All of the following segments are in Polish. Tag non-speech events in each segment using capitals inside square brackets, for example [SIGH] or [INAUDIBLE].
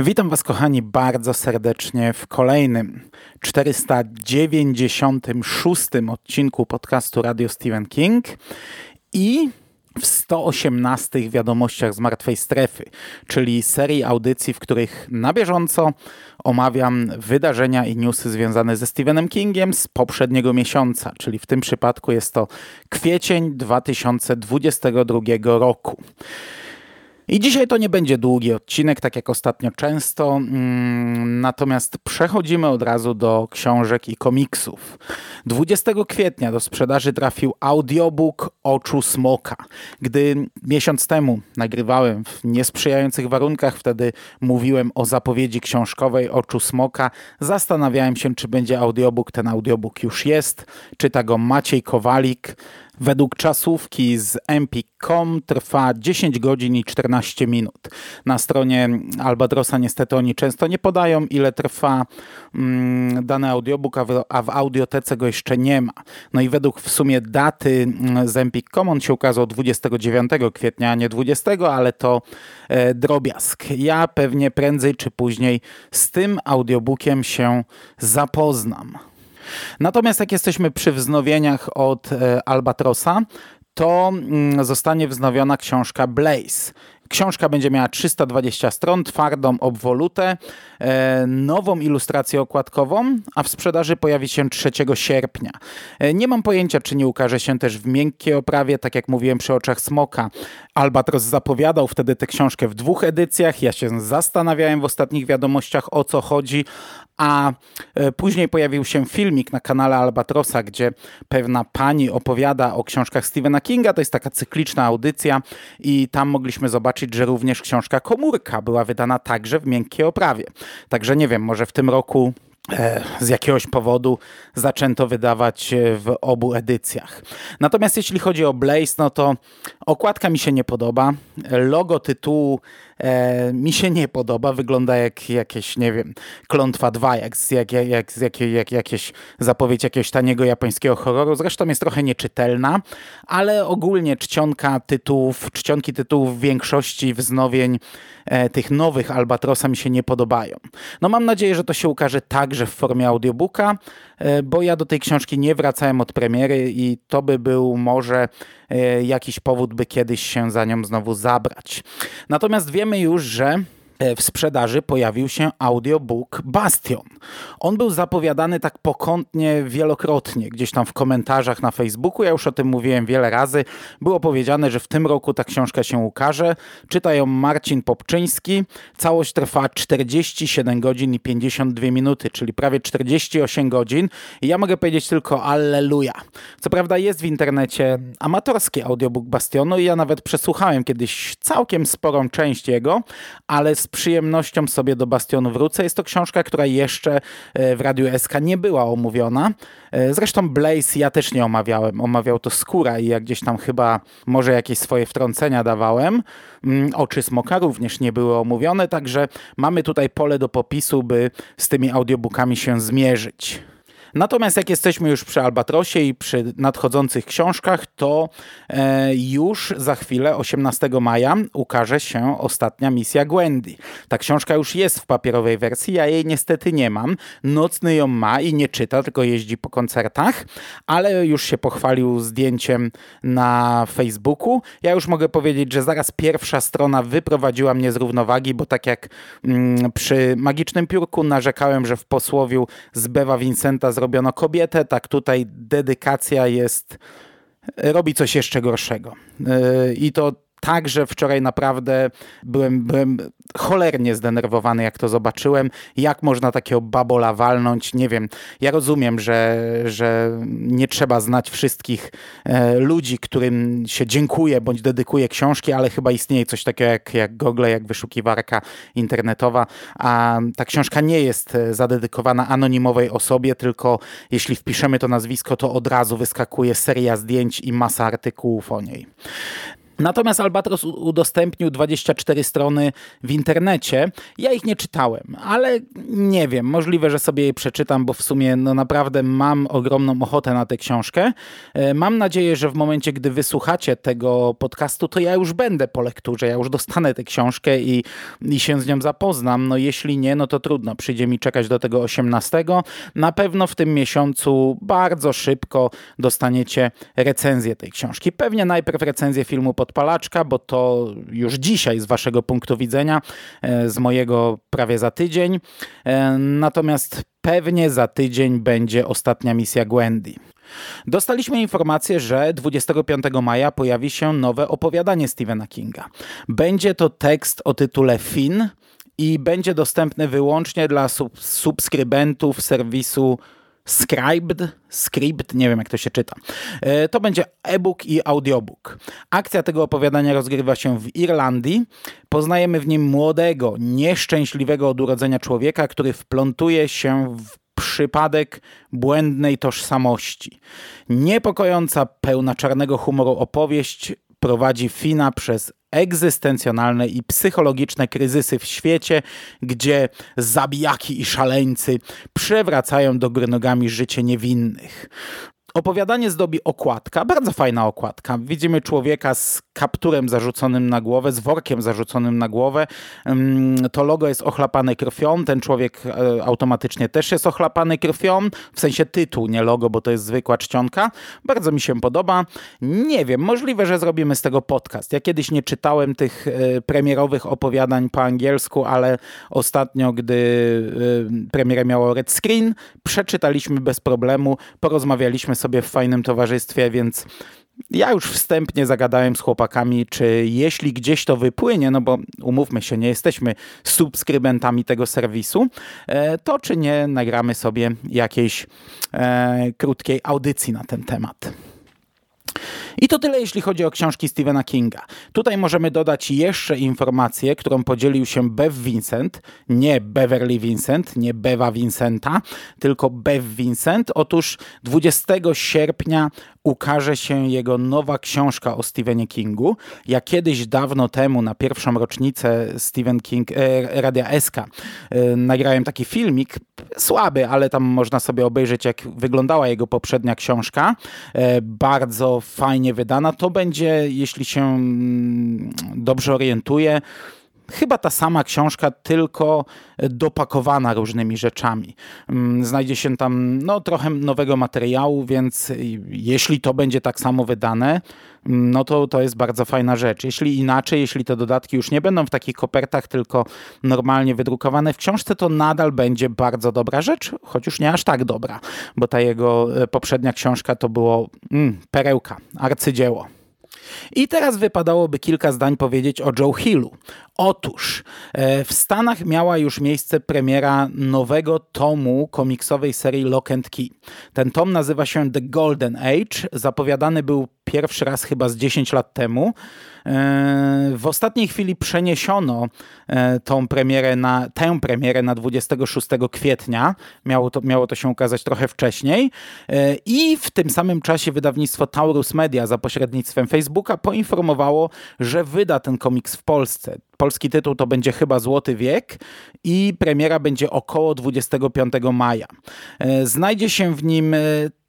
Witam Was, kochani, bardzo serdecznie w kolejnym 496 odcinku podcastu Radio Stephen King i w 118 wiadomościach z martwej strefy, czyli serii audycji, w których na bieżąco omawiam wydarzenia i newsy związane ze Stephenem Kingiem z poprzedniego miesiąca, czyli w tym przypadku jest to kwiecień 2022 roku. I dzisiaj to nie będzie długi odcinek, tak jak ostatnio często, mm, natomiast przechodzimy od razu do książek i komiksów. 20 kwietnia do sprzedaży trafił audiobook Oczu Smoka. Gdy miesiąc temu nagrywałem w niesprzyjających warunkach, wtedy mówiłem o zapowiedzi książkowej Oczu Smoka, zastanawiałem się, czy będzie audiobook. Ten audiobook już jest. Czyta go Maciej Kowalik. Według czasówki z empik.com trwa 10 godzin i 14 minut. Na stronie Albatrosa niestety oni często nie podają, ile trwa mm, dany audiobook, a w, a w audiotece go jeszcze nie ma. No i według w sumie daty mm, z empik.com on się ukazał 29 kwietnia, a nie 20, ale to e, drobiazg. Ja pewnie prędzej czy później z tym audiobookiem się zapoznam. Natomiast jak jesteśmy przy wznowieniach od e, Albatrosa, to mm, zostanie wznowiona książka Blaze. Książka będzie miała 320 stron, twardą obwolutę, e, nową ilustrację okładkową, a w sprzedaży pojawi się 3 sierpnia. E, nie mam pojęcia, czy nie ukaże się też w miękkiej oprawie, tak jak mówiłem przy oczach Smoka. Albatros zapowiadał wtedy tę książkę w dwóch edycjach. Ja się zastanawiałem w ostatnich wiadomościach o co chodzi, a e, później pojawił się filmik na kanale Albatrosa, gdzie pewna pani opowiada o książkach Stephena Kinga. To jest taka cykliczna audycja i tam mogliśmy zobaczyć, że również książka Komórka była wydana także w miękkiej oprawie. Także nie wiem, może w tym roku e, z jakiegoś powodu zaczęto wydawać w obu edycjach. Natomiast jeśli chodzi o Blaze, no to okładka mi się nie podoba. Logo tytułu e, mi się nie podoba. Wygląda jak jakieś, nie wiem, Klątwa 2, jak, jak, jak, jak, jak jakieś zapowiedź jakiegoś taniego japońskiego horroru. Zresztą jest trochę nieczytelna, ale ogólnie czcionka tytułów, czcionki tytułów w większości wznowień e, tych nowych Albatrosa mi się nie podobają. No mam nadzieję, że to się ukaże także w formie audiobooka, e, bo ja do tej książki nie wracałem od premiery i to by był może jakiś powód, by kiedyś się za nią znowu zabrać. Natomiast wiemy już, że E, w sprzedaży pojawił się audiobook Bastion. On był zapowiadany tak pokątnie wielokrotnie, gdzieś tam w komentarzach na Facebooku. Ja już o tym mówiłem wiele razy. Było powiedziane, że w tym roku ta książka się ukaże. Czyta ją Marcin Popczyński. Całość trwa 47 godzin i 52 minuty, czyli prawie 48 godzin. I ja mogę powiedzieć tylko alleluja. Co prawda jest w internecie amatorski audiobook Bastionu i ja nawet przesłuchałem kiedyś całkiem sporą część jego, ale z przyjemnością sobie do Bastionu wrócę. Jest to książka, która jeszcze e, w Radiu SK nie była omówiona. E, zresztą Blaze ja też nie omawiałem. Omawiał to Skóra i jak gdzieś tam chyba może jakieś swoje wtrącenia dawałem. Mm, Oczy Smoka również nie były omówione, także mamy tutaj pole do popisu, by z tymi audiobookami się zmierzyć. Natomiast jak jesteśmy już przy Albatrosie i przy nadchodzących książkach, to e, już za chwilę, 18 maja, ukaże się ostatnia misja Gwendy. Ta książka już jest w papierowej wersji, ja jej niestety nie mam. Nocny ją ma i nie czyta, tylko jeździ po koncertach, ale już się pochwalił zdjęciem na Facebooku. Ja już mogę powiedzieć, że zaraz pierwsza strona wyprowadziła mnie z równowagi, bo tak jak mm, przy Magicznym Piórku narzekałem, że w posłowiu z Bewa Vincenta zrobiono kobietę, tak tutaj dedykacja jest, robi coś jeszcze gorszego. Yy, I to Także wczoraj naprawdę byłem, byłem cholernie zdenerwowany, jak to zobaczyłem. Jak można takiego babola walnąć? Nie wiem. Ja rozumiem, że, że nie trzeba znać wszystkich e, ludzi, którym się dziękuję bądź dedykuje książki, ale chyba istnieje coś takiego jak, jak Google, jak wyszukiwarka internetowa, a ta książka nie jest e, zadedykowana anonimowej osobie, tylko jeśli wpiszemy to nazwisko, to od razu wyskakuje seria zdjęć i masa artykułów o niej. Natomiast Albatros udostępnił 24 strony w internecie. Ja ich nie czytałem, ale nie wiem, możliwe, że sobie je przeczytam, bo w sumie no naprawdę mam ogromną ochotę na tę książkę. E, mam nadzieję, że w momencie, gdy wysłuchacie tego podcastu, to ja już będę po lekturze, ja już dostanę tę książkę i, i się z nią zapoznam. No jeśli nie, no to trudno, przyjdzie mi czekać do tego 18. Na pewno w tym miesiącu bardzo szybko dostaniecie recenzję tej książki. Pewnie najpierw recenzję filmu pod podpalaczka, bo to już dzisiaj z waszego punktu widzenia, e, z mojego prawie za tydzień. E, natomiast pewnie za tydzień będzie ostatnia misja Gwendy. Dostaliśmy informację, że 25 maja pojawi się nowe opowiadanie Stephena Kinga. Będzie to tekst o tytule Finn i będzie dostępny wyłącznie dla sub subskrybentów serwisu Scribed, Script, nie wiem jak to się czyta. E, to będzie e-book i audiobook. Akcja tego opowiadania rozgrywa się w Irlandii. Poznajemy w nim młodego, nieszczęśliwego od urodzenia człowieka, który wplątuje się w przypadek błędnej tożsamości. Niepokojąca, pełna czarnego humoru opowieść prowadzi Fina przez egzystencjonalne i psychologiczne kryzysy w świecie, gdzie zabijaki i szaleńcy przewracają do góry nogami życie niewinnych. Opowiadanie zdobi okładka, bardzo fajna okładka. Widzimy człowieka z kapturem zarzuconym na głowę, z workiem zarzuconym na głowę. Mm, to logo jest ochlapane krwią, ten człowiek e, automatycznie też jest ochlapany krwią, w sensie tytuł, nie logo, bo to jest zwykła czcionka. Bardzo mi się podoba. Nie wiem, możliwe, że zrobimy z tego podcast. Ja kiedyś nie czytałem tych e, premierowych opowiadań po angielsku, ale ostatnio, gdy e, premierę miało Red Screen, przeczytaliśmy bez problemu, porozmawialiśmy sobie w fajnym towarzystwie, więc ja już wstępnie zagadałem z chłopakami, czy jeśli gdzieś to wypłynie, no bo umówmy się, nie jesteśmy subskrybentami tego serwisu, e, to czy nie nagramy sobie jakiejś e, krótkiej audycji na ten temat. I to tyle, jeśli chodzi o książki Stephena Kinga. Tutaj możemy dodać jeszcze informację, którą podzielił się Bev Vincent, nie Beverly Vincent, nie Beva Vincenta, tylko Bev Vincent. Otóż 20 sierpnia ukaże się jego nowa książka o Stephenie Kingu. Ja kiedyś dawno temu na pierwszą rocznicę Stephen King, e, Radia SK e, nagrałem taki filmik, słaby, ale tam można sobie obejrzeć jak wyglądała jego poprzednia książka. E, bardzo fajnie wydana. To będzie, jeśli się mm, dobrze orientuję, chyba ta sama książka, tylko dopakowana różnymi rzeczami. Mm, znajdzie się tam no, trochę nowego materiału, więc jeśli to będzie tak samo wydane, mm, no to to jest bardzo fajna rzecz. Jeśli inaczej, jeśli te dodatki już nie będą w takich kopertach, tylko normalnie wydrukowane w książce, to nadal będzie bardzo dobra rzecz, choć już nie aż tak dobra, bo ta jego e, poprzednia książka to było mm, perełka, arcydzieło. I teraz wypadałoby kilka zdań powiedzieć o Joe Hillu. Otóż e, w Stanach miała już miejsce premiera nowego tomu komiksowej serii Lock and Key. Ten tom nazywa się The Golden Age. Zapowiadany był pierwszy raz chyba z 10 lat temu. E, w ostatniej chwili przeniesiono e, tą premierę na, tę premierę na 26 kwietnia. Miało to, miało to się ukazać trochę wcześniej. E, I w tym samym czasie wydawnictwo Taurus Media za pośrednictwem Facebooka poinformowało, że wyda ten komiks w Polsce. Polski tytuł to będzie chyba Złoty Wiek i premiera będzie około 25 maja. Znajdzie się w nim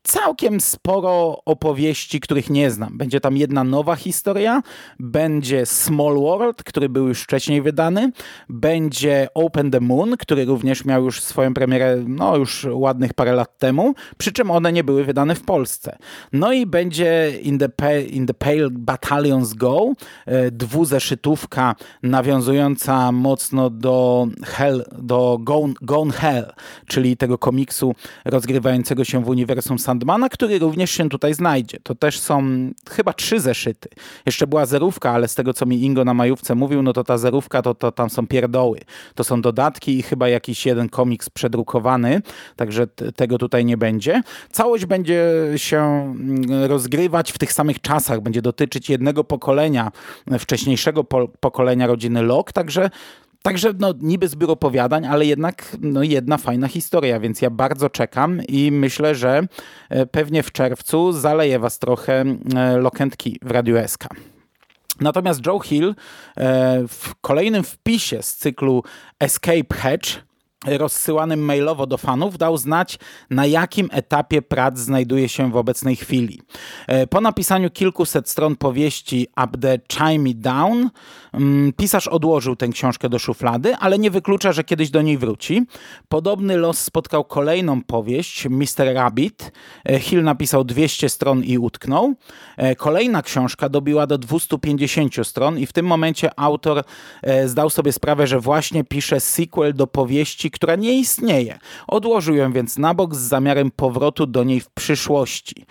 całkiem sporo opowieści, których nie znam. Będzie tam jedna nowa historia, będzie Small World, który był już wcześniej wydany, będzie Open the Moon, który również miał już swoją premierę, no już ładnych parę lat temu, przy czym one nie były wydane w Polsce. No i będzie In the, in the Pale Battalions Go, e, dwuzeszytówka nawiązująca mocno do Hell, do Gone, Gone Hell, czyli tego komiksu rozgrywającego się w uniwersum Sandmana, który również się tutaj znajdzie. To też są chyba trzy zeszyty. Jeszcze była zerówka, ale z tego, co mi Ingo na majówce mówił, no to ta zerówka, to, to tam są pierdoły. To są dodatki i chyba jakiś jeden komiks przedrukowany, także tego tutaj nie będzie. Całość będzie się mm, rozgrywać w tych samych czasach, będzie dotyczyć jednego pokolenia, wcześniejszego po pokolenia rodziny Locke, także Także no, niby zbiór opowiadań, ale jednak no, jedna fajna historia, więc ja bardzo czekam i myślę, że e, pewnie w czerwcu zaleje was trochę e, lokentki w Radiu SK. Natomiast Joe Hill e, w kolejnym wpisie z cyklu Escape Hedge rozsyłanym mailowo do fanów dał znać, na jakim etapie prac znajduje się w obecnej chwili. E, po napisaniu kilkuset stron powieści Up the Chime Down, mm, pisarz odłożył tę książkę do szuflady, ale nie wyklucza, że kiedyś do niej wróci. Podobny los spotkał kolejną powieść, Mr. Rabbit. E, Hill napisał 200 stron i utknął. E, kolejna książka dobiła do 250 stron i w tym momencie autor zdał sobie sprawę, że właśnie pisze sequel do powieści która nie istnieje. Odłożył ją więc na bok z zamiarem powrotu do niej w przyszłości.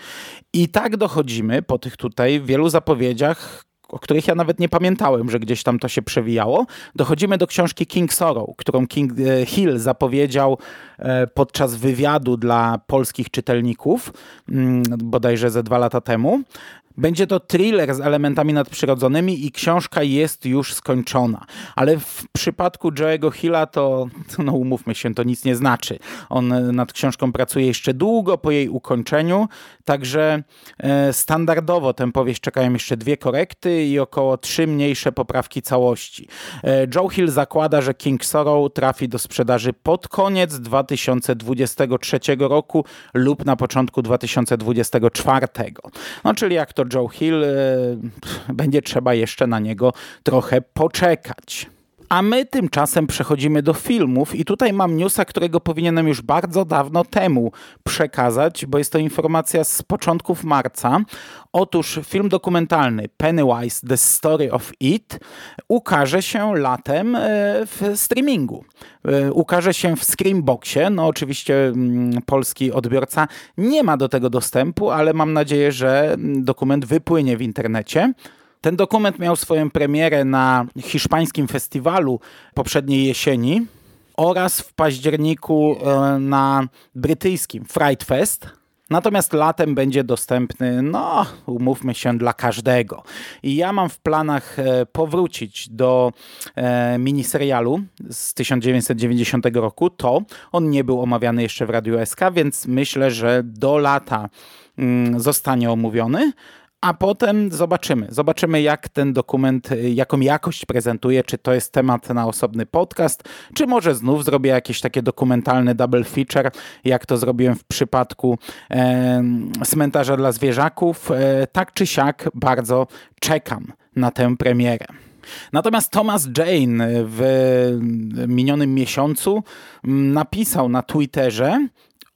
I tak dochodzimy po tych tutaj wielu zapowiedziach, o których ja nawet nie pamiętałem, że gdzieś tam to się przewijało. Dochodzimy do książki King Sorrow, którą King e, Hill zapowiedział e, podczas wywiadu dla polskich czytelników, mm, bodajże ze dwa lata temu. Będzie to thriller z elementami nadprzyrodzonymi i książka jest już skończona. Ale w przypadku Joe'ego Hilla to, no umówmy się, to nic nie znaczy. On nad książką pracuje jeszcze długo po jej ukończeniu, także e, standardowo tę powieść czekają jeszcze dwie korekty i około trzy mniejsze poprawki całości. E, Joe Hill zakłada, że King Sorrow trafi do sprzedaży pod koniec 2023 roku lub na początku 2024. No czyli jak to Joe Hill, e, będzie trzeba jeszcze na niego trochę poczekać. A my tymczasem przechodzimy do filmów i tutaj mam newsa, którego powinienem już bardzo dawno temu przekazać, bo jest to informacja z początków marca. Otóż film dokumentalny Pennywise The Story of It ukaże się latem e, w streamingu. E, ukaże się w Screamboxie. No oczywiście mm, polski odbiorca nie ma do tego dostępu, ale mam nadzieję, że dokument wypłynie w internecie. Ten dokument miał swoją premierę na hiszpańskim festiwalu poprzedniej jesieni oraz w październiku e, na brytyjskim Fright Fest. Natomiast latem będzie dostępny, no, umówmy się, dla każdego. I ja mam w planach e, powrócić do e, miniserialu z 1990 roku. To on nie był omawiany jeszcze w Radiu SK, więc myślę, że do lata mm, zostanie omówiony a potem zobaczymy. Zobaczymy, jak ten dokument, jaką jakość prezentuje, czy to jest temat na osobny podcast, czy może znów zrobię jakieś takie dokumentalne double feature, jak to zrobiłem w przypadku e, cmentarza dla zwierzaków. E, tak czy siak, bardzo czekam na tę premierę. Natomiast Thomas Jane w minionym miesiącu napisał na Twitterze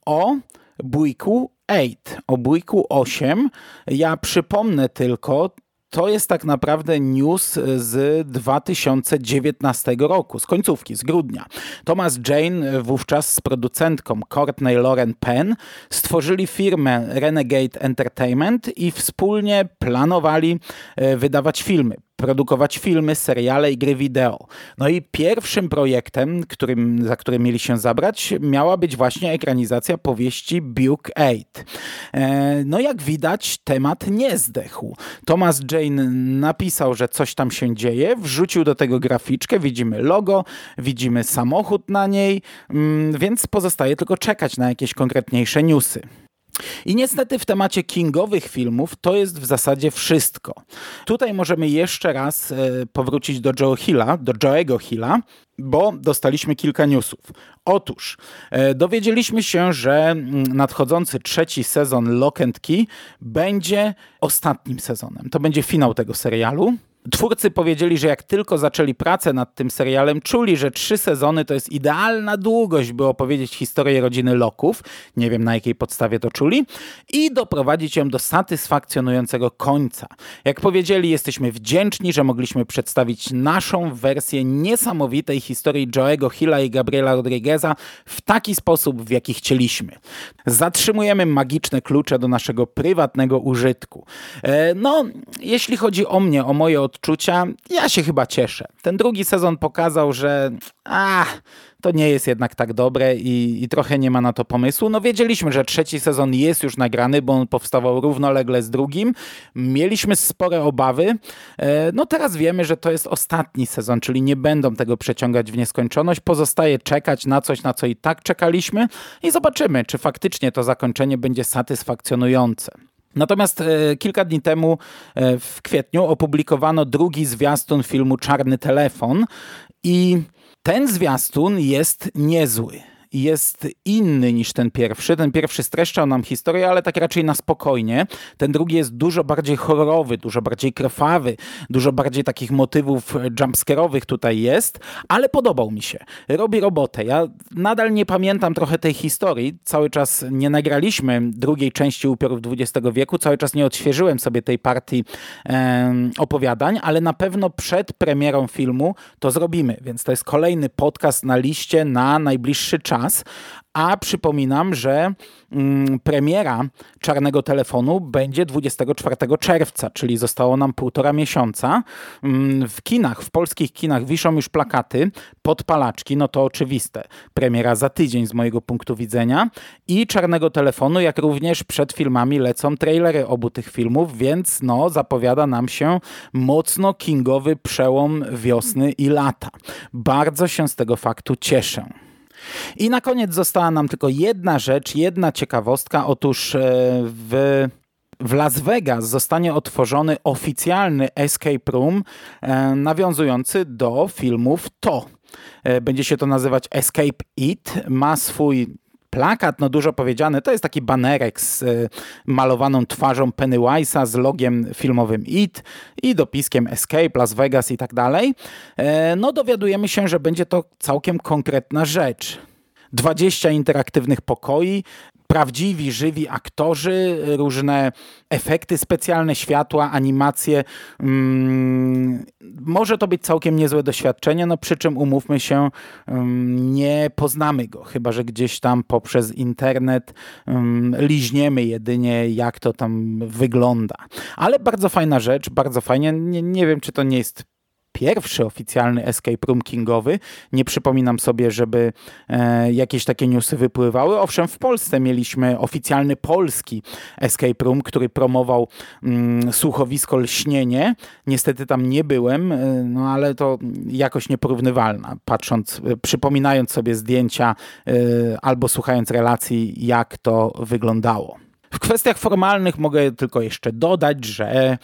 o bójku 8, o bójku 8. Ja przypomnę tylko, to jest tak naprawdę news z 2019 roku, z końcówki, z grudnia. Thomas Jane wówczas z producentką Courtney Lauren Penn stworzyli firmę Renegade Entertainment i wspólnie planowali e, wydawać filmy produkować filmy, seriale i gry wideo. No i pierwszym projektem, którym, za który mieli się zabrać, miała być właśnie ekranizacja powieści Buke 8. E, no jak widać, temat nie zdechł. Thomas Jane napisał, że coś tam się dzieje, wrzucił do tego graficzkę, widzimy logo, widzimy samochód na niej, mm, więc pozostaje tylko czekać na jakieś konkretniejsze newsy. I niestety w temacie kingowych filmów to jest w zasadzie wszystko. Tutaj możemy jeszcze raz e, powrócić do Joe Hilla, do Joe'ego Hilla, bo dostaliśmy kilka newsów. Otóż e, dowiedzieliśmy się, że mm, nadchodzący trzeci sezon Lock and Key będzie ostatnim sezonem. To będzie finał tego serialu. Twórcy powiedzieli, że jak tylko zaczęli pracę nad tym serialem, czuli, że trzy sezony to jest idealna długość, by opowiedzieć historię rodziny Loków. Nie wiem na jakiej podstawie to czuli. I doprowadzić ją do satysfakcjonującego końca. Jak powiedzieli, jesteśmy wdzięczni, że mogliśmy przedstawić naszą wersję niesamowitej historii Joe'ego Hilla i Gabriela Rodrigueza w taki sposób, w jaki chcieliśmy. Zatrzymujemy magiczne klucze do naszego prywatnego użytku. E, no, jeśli chodzi o mnie, o moje ja się chyba cieszę. Ten drugi sezon pokazał, że a, to nie jest jednak tak dobre i, i, trochę nie ma na to pomysłu. No wiedzieliśmy, że trzeci sezon jest już nagrany, bo on powstawał równolegle z drugim. Mieliśmy spore obawy. E, no teraz wiemy, że to jest ostatni sezon, czyli nie będą tego przeciągać w nieskończoność. Pozostaje czekać na coś, na co i tak czekaliśmy i zobaczymy, czy faktycznie to zakończenie będzie satysfakcjonujące. Natomiast e, kilka dni temu, e, w kwietniu, opublikowano drugi zwiastun filmu Czarny Telefon i ten zwiastun jest niezły jest inny niż ten pierwszy. Ten pierwszy streszczał nam historię, ale tak raczej na spokojnie. Ten drugi jest dużo bardziej horrorowy, dużo bardziej krwawy, dużo bardziej takich motywów jumpscare'owych tutaj jest, ale podobał mi się. Robi robotę. Ja nadal nie pamiętam trochę tej historii. Cały czas nie nagraliśmy drugiej części Upiorów XX wieku, cały czas nie odświeżyłem sobie tej partii e, opowiadań, ale na pewno przed premierą filmu to zrobimy, więc to jest kolejny podcast na liście na najbliższy czas nas, a przypominam, że mm, premiera Czarnego Telefonu będzie 24 czerwca, czyli zostało nam półtora miesiąca. Mm, w kinach, w polskich kinach wiszą już plakaty, podpalaczki, no to oczywiste. Premiera za tydzień z mojego punktu widzenia. I Czarnego Telefonu, jak również przed filmami lecą trailery obu tych filmów, więc no zapowiada nam się mocno kingowy przełom wiosny i lata. Bardzo się z tego faktu cieszę. I na koniec została nam tylko jedna rzecz, jedna ciekawostka. Otóż e, w w Las Vegas zostanie otworzony oficjalny escape room e, nawiązujący do filmów To. E, będzie się to nazywać Escape It. Ma swój plakat, no dużo powiedziane, to jest taki banerek z y, malowaną twarzą Pennywise'a z logiem filmowym IT i dopiskiem Escape, Las Vegas i tak dalej. E, no dowiadujemy się, że będzie to całkiem konkretna rzecz. 20 interaktywnych pokoi, prawdziwi, żywi aktorzy, różne efekty specjalne, światła, animacje. Mm, może to być całkiem niezłe doświadczenie, no przy czym umówmy się, mm, nie poznamy go, chyba że gdzieś tam poprzez internet mm, liźniemy jedynie, jak to tam wygląda. Ale bardzo fajna rzecz, bardzo fajnie. Nie, nie wiem, czy to nie jest pierwszy oficjalny escape room kingowy. Nie przypominam sobie, żeby e, jakieś takie newsy wypływały. Owszem, w Polsce mieliśmy oficjalny polski escape room, który promował mm, słuchowisko Lśnienie. Niestety tam nie byłem, e, no ale to jakoś nieporównywalna. Patrząc, e, przypominając sobie zdjęcia e, albo słuchając relacji, jak to wyglądało. W kwestiach formalnych mogę tylko jeszcze dodać, że e,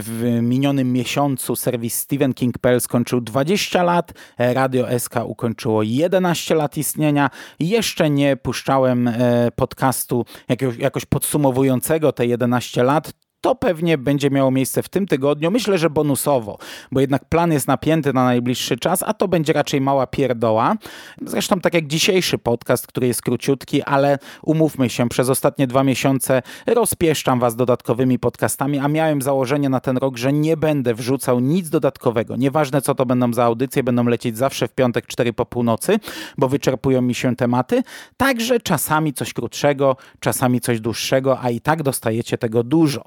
w minionym miesiącu serwis Stephen King.pl skończył 20 lat, e, Radio SK ukończyło 11 lat istnienia. Jeszcze nie puszczałem e, podcastu jakoś, jakoś podsumowującego te 11 lat. To pewnie będzie miało miejsce w tym tygodniu. Myślę, że bonusowo, bo jednak plan jest napięty na najbliższy czas, a to będzie raczej mała pierdoła. Zresztą tak jak dzisiejszy podcast, który jest króciutki, ale umówmy się, przez ostatnie dwa miesiące rozpieszczam was dodatkowymi podcastami, a miałem założenie na ten rok, że nie będę wrzucał nic dodatkowego. Nieważne co to będą za audycje, będą lecieć zawsze w piątek 4 po północy, bo wyczerpują mi się tematy. Także czasami coś krótszego, czasami coś dłuższego, a i tak dostajecie tego dużo.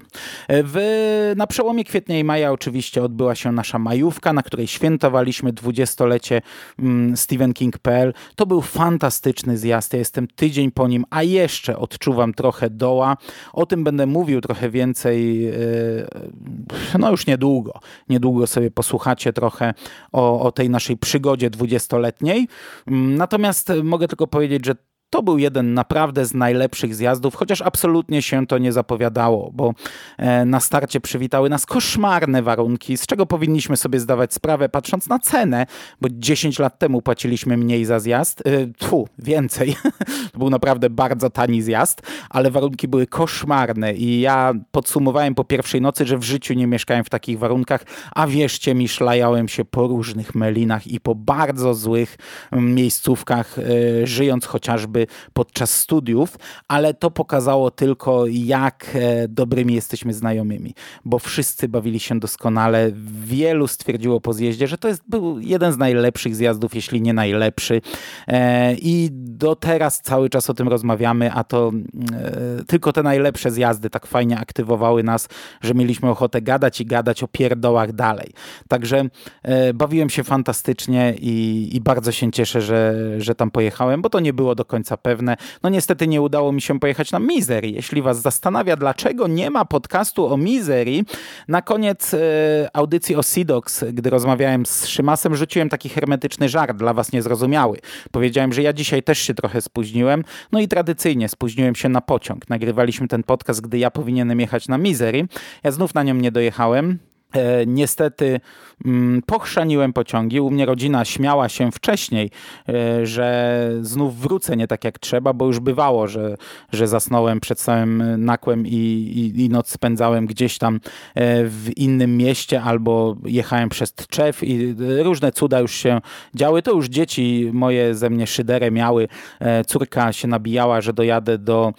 W, na przełomie kwietnia i maja oczywiście odbyła się nasza majówka, na której świętowaliśmy dwudziestolecie mm, Stephen King.pl. To był fantastyczny zjazd. Ja jestem tydzień po nim, a jeszcze odczuwam trochę doła. O tym będę mówił trochę więcej, e, no już niedługo. Niedługo sobie posłuchacie trochę o, o tej naszej przygodzie dwudziestoletniej. Mm, natomiast mogę tylko powiedzieć, że to był jeden naprawdę z najlepszych zjazdów, chociaż absolutnie się to nie zapowiadało, bo e, na starcie przywitały nas koszmarne warunki, z czego powinniśmy sobie zdawać sprawę, patrząc na cenę, bo 10 lat temu płaciliśmy mniej za zjazd, e, tfu, więcej. [LAUGHS] to był naprawdę bardzo tani zjazd, ale warunki były koszmarne i ja podsumowałem po pierwszej nocy, że w życiu nie mieszkałem w takich warunkach, a wierzcie mi, szlajałem się po różnych melinach i po bardzo złych mm, miejscówkach, e, żyjąc chociażby podczas studiów, ale to pokazało tylko, jak e, dobrymi jesteśmy znajomymi, bo wszyscy bawili się doskonale. Wielu stwierdziło po zjeździe, że to jest, był jeden z najlepszych zjazdów, jeśli nie najlepszy. E, I do teraz cały czas o tym rozmawiamy, a to tylko te najlepsze zjazdy tak fajnie aktywowały nas, że mieliśmy ochotę gadać i gadać o pierdołach dalej. Także bawiłem się fantastycznie i, i bardzo się cieszę, że, że tam pojechałem, bo to nie było do końca pewne. No niestety nie udało mi się pojechać na Misery. Jeśli was zastanawia, dlaczego nie ma podcastu o Misery, na koniec e, audycji o Sidox, gdy rozmawiałem z Szymasem, rzuciłem taki hermetyczny żart dla was niezrozumiały. Powiedziałem, że ja dzisiaj też się trochę spóźniłem, no i tradycyjnie spóźniłem się na pociąg. Nagrywaliśmy ten podcast, gdy ja powinienem jechać na Misery. Ja znów na nią nie dojechałem. E, niestety mm, pochrzaniłem pociągi. U mnie rodzina śmiała się wcześniej, e, że znów wrócę nie tak jak trzeba, bo już bywało, że, że zasnąłem przed całym nakłem i, i, i noc spędzałem gdzieś tam e, w innym mieście albo jechałem przez Tczew i różne cuda już się działy. To już dzieci moje ze mnie szyderę miały. Córka się nabijała, że dojadę do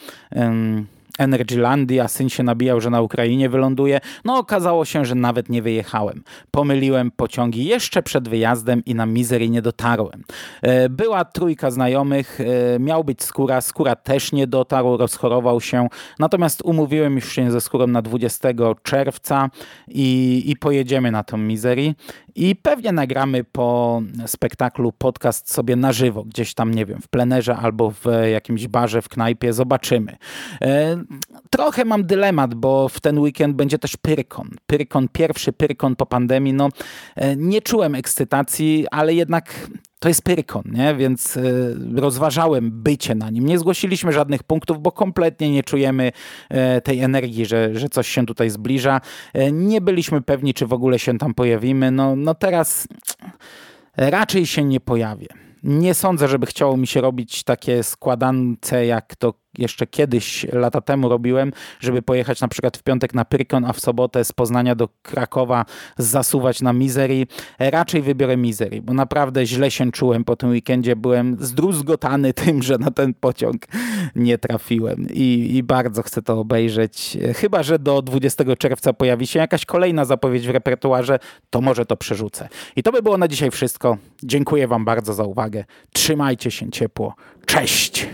Energylandii, a syn się nabijał, że na Ukrainie wyląduje. No okazało się, że nawet nie wyjechałem. Pomyliłem pociągi jeszcze przed wyjazdem i na Misery nie dotarłem. E, była trójka znajomych, e, miał być skóra, skóra też nie dotarł, rozchorował się. Natomiast umówiłem już się ze skórą na 20 czerwca i, i pojedziemy na tą Misery. I pewnie nagramy po spektaklu podcast sobie na żywo, gdzieś tam, nie wiem, w plenerze albo w jakimś barze, w knajpie, zobaczymy. E, trochę mam dylemat, bo w ten weekend będzie też Pyrkon. Pyrkon, pierwszy Pyrkon po pandemii. No, e, nie czułem ekscytacji, ale jednak to jest Pyrkon, nie? więc y, rozważałem bycie na nim. Nie zgłosiliśmy żadnych punktów, bo kompletnie nie czujemy y, tej energii, że, że coś się tutaj zbliża. Y, nie byliśmy pewni, czy w ogóle się tam pojawimy. No, no teraz raczej się nie pojawię. Nie sądzę, żeby chciało mi się robić takie składance, jak to jeszcze kiedyś, lata temu robiłem, żeby pojechać na przykład w piątek na Pyrkon, a w sobotę z Poznania do Krakowa zasuwać na Misery. Raczej wybiorę Misery, bo naprawdę źle się czułem po tym weekendzie. Byłem zdruzgotany [LAUGHS] tym, że na ten pociąg nie trafiłem i, i bardzo chcę to obejrzeć. Chyba, że do 20 czerwca pojawi się jakaś kolejna zapowiedź w repertuarze, to może to przerzucę. I to by było na dzisiaj wszystko. Dziękuję Wam bardzo za uwagę. Trzymajcie się ciepło. Cześć!